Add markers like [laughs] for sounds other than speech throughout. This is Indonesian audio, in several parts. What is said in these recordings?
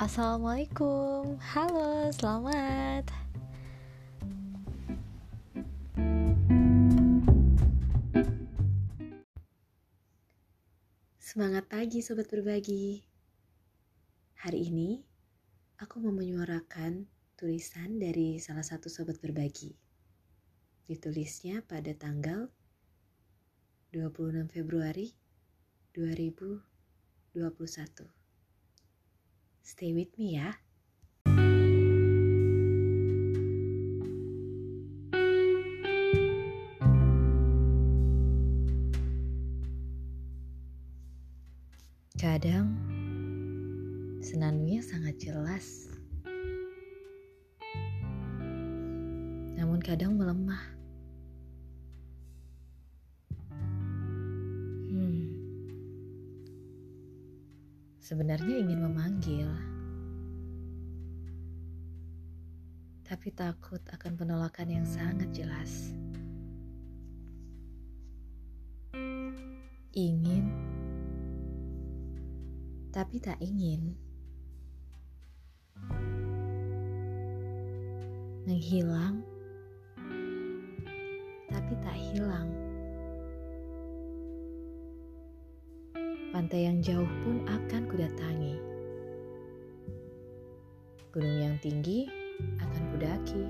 Assalamualaikum, halo, selamat. Semangat pagi sobat berbagi. Hari ini aku mau menyuarakan tulisan dari salah satu sobat berbagi. Ditulisnya pada tanggal 26 Februari 2021. Stay with me ya. Kadang senandungnya sangat jelas. Namun kadang melemah. Sebenarnya ingin memanggil. Tapi takut akan penolakan yang sangat jelas. Ingin tapi tak ingin. Menghilang, tapi tak hilang. Pantai yang jauh pun akan kudatangi. Gunung yang tinggi akan kudaki.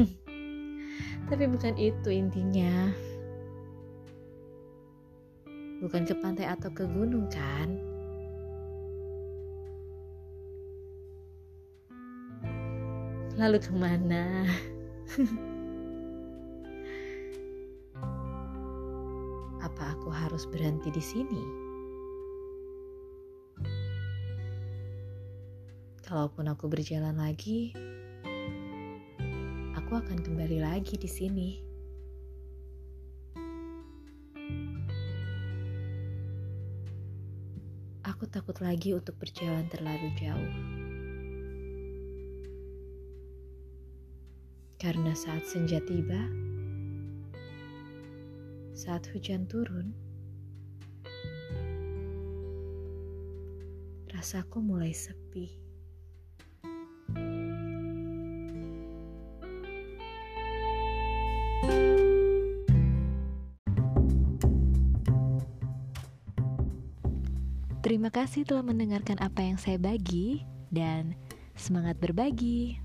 [laughs] tapi bukan itu intinya bukan ke pantai atau ke gunung kan? Lalu ke mana? [laughs] Apa aku harus berhenti di sini? Kalaupun aku berjalan lagi, aku akan kembali lagi di sini. aku takut lagi untuk berjalan terlalu jauh. Karena saat senja tiba, saat hujan turun, rasaku mulai sepi. Terima kasih telah mendengarkan apa yang saya bagi dan semangat berbagi.